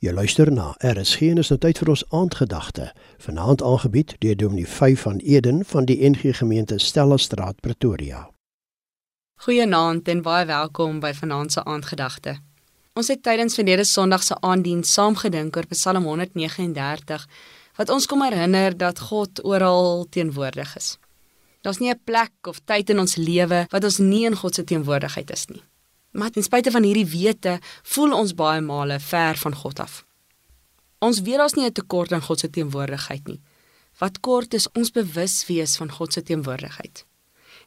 Jy luister na RSG en is nou tyd vir ons aandgedagte. Vanaand aangebied deur Dominee 5 van Eden van die NG Gemeente Stella Straat Pretoria. Goeienaand en baie welkom by vanaand se aandgedagte. Ons het tydens verlede Sondag se aanddiens saam gedink oor Psalm 139 wat ons kom herinner dat God oral teenwoordig is. Daar's nie 'n plek of tyd in ons lewe wat ons nie in God se teenwoordigheid is nie. Maar ten spyte van hierdie wete, voel ons baie male ver van God af. Ons weet ons nie 'n tekort aan God se teenwoordigheid nie. Wat kort is ons bewus wees van God se teenwoordigheid.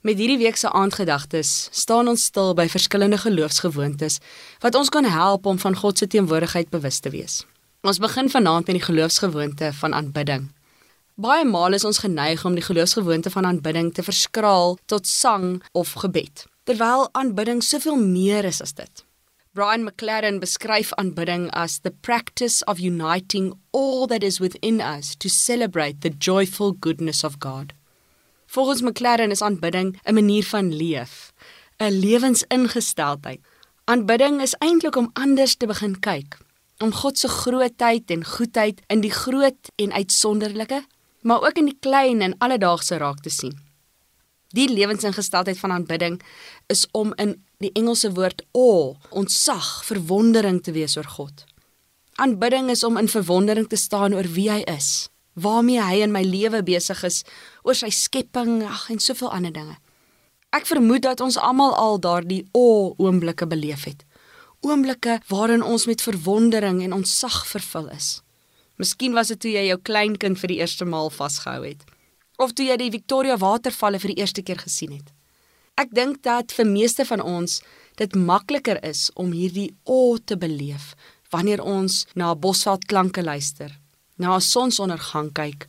Met hierdie week se aandgedagtes staan ons stil by verskillende geloofsgewoontes wat ons kan help om van God se teenwoordigheid bewus te wees. Ons begin vanaand met die geloofsgewoonte van aanbidding. Baie male is ons geneig om die geloofsgewoonte van aanbidding te verskraal tot sang of gebed terwyl aanbidding soveel meer is as dit. Brian McLaren beskryf aanbidding as the practice of uniting all that is within us to celebrate the joyful goodness of God. Volgens McLaren is aanbidding 'n manier van leef, 'n lewensingesteldheid. Aanbidding is eintlik om anders te begin kyk, om God se grootheid en goedheid in die groot en uitsonderlike, maar ook in die klein en alledaagse raak te sien. Die lewensingesteldheid van aanbidding is om in die Engelse woord awe, ontzag, verwondering te wees oor God. Aanbidding is om in verwondering te staan oor wie hy is, waarmee hy in my lewe besig is, oor sy skepping, ag en soveel ander dinge. Ek vermoed dat ons almal al daardie awe oomblikke beleef het. Oomblikke waarin ons met verwondering en ontzag vervul is. Miskien was dit toe jy jou kleinkind vir die eerste maal vasgehou het of toe jy die Victoria watervalle vir die eerste keer gesien het. Ek dink dat vir meeste van ons dit makliker is om hierdie o te beleef wanneer ons na bosveld klanke luister, na 'n sonsondergang kyk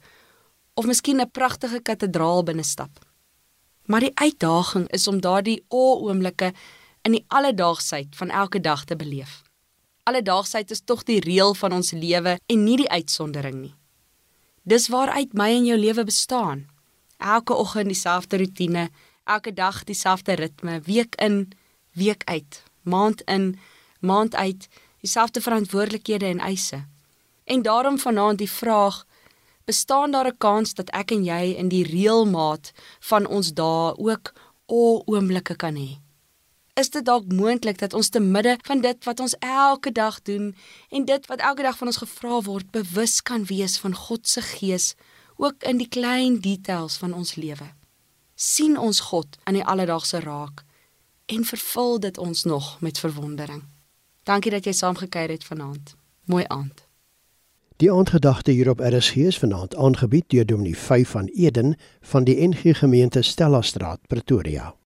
of miskien 'n pragtige kathedraal binne stap. Maar die uitdaging is om daardie o oomblikke in die alledaagsheid van elke dag te beleef. Alledaagsheid is tog die reël van ons lewe en nie die uitsondering nie. Dis waaruit my en jou lewe bestaan. Elke oggend dieselfde rotine, elke dag dieselfde ritme, week in, week uit, maand in, maand uit, dieselfde verantwoordelikhede en eise. En daarom vanaand die vraag: bestaan daar 'n kans dat ek en jy in die reëlmaat van ons dae ook o oomblikke kan hê? Is dit dalk moontlik dat ons te midde van dit wat ons elke dag doen en dit wat elke dag van ons gevra word, bewus kan wees van God se gees ook in die klein details van ons lewe. sien ons God aan die alledaagse raak en vervul dit ons nog met verwondering. Dankie dat jy saamgekyk het vanaand. Mooi aand. Die aandgedagte hier op RSG is vanaand aangebied deur Dominee 5 van Eden van die NG Gemeente Stella Straat, Pretoria.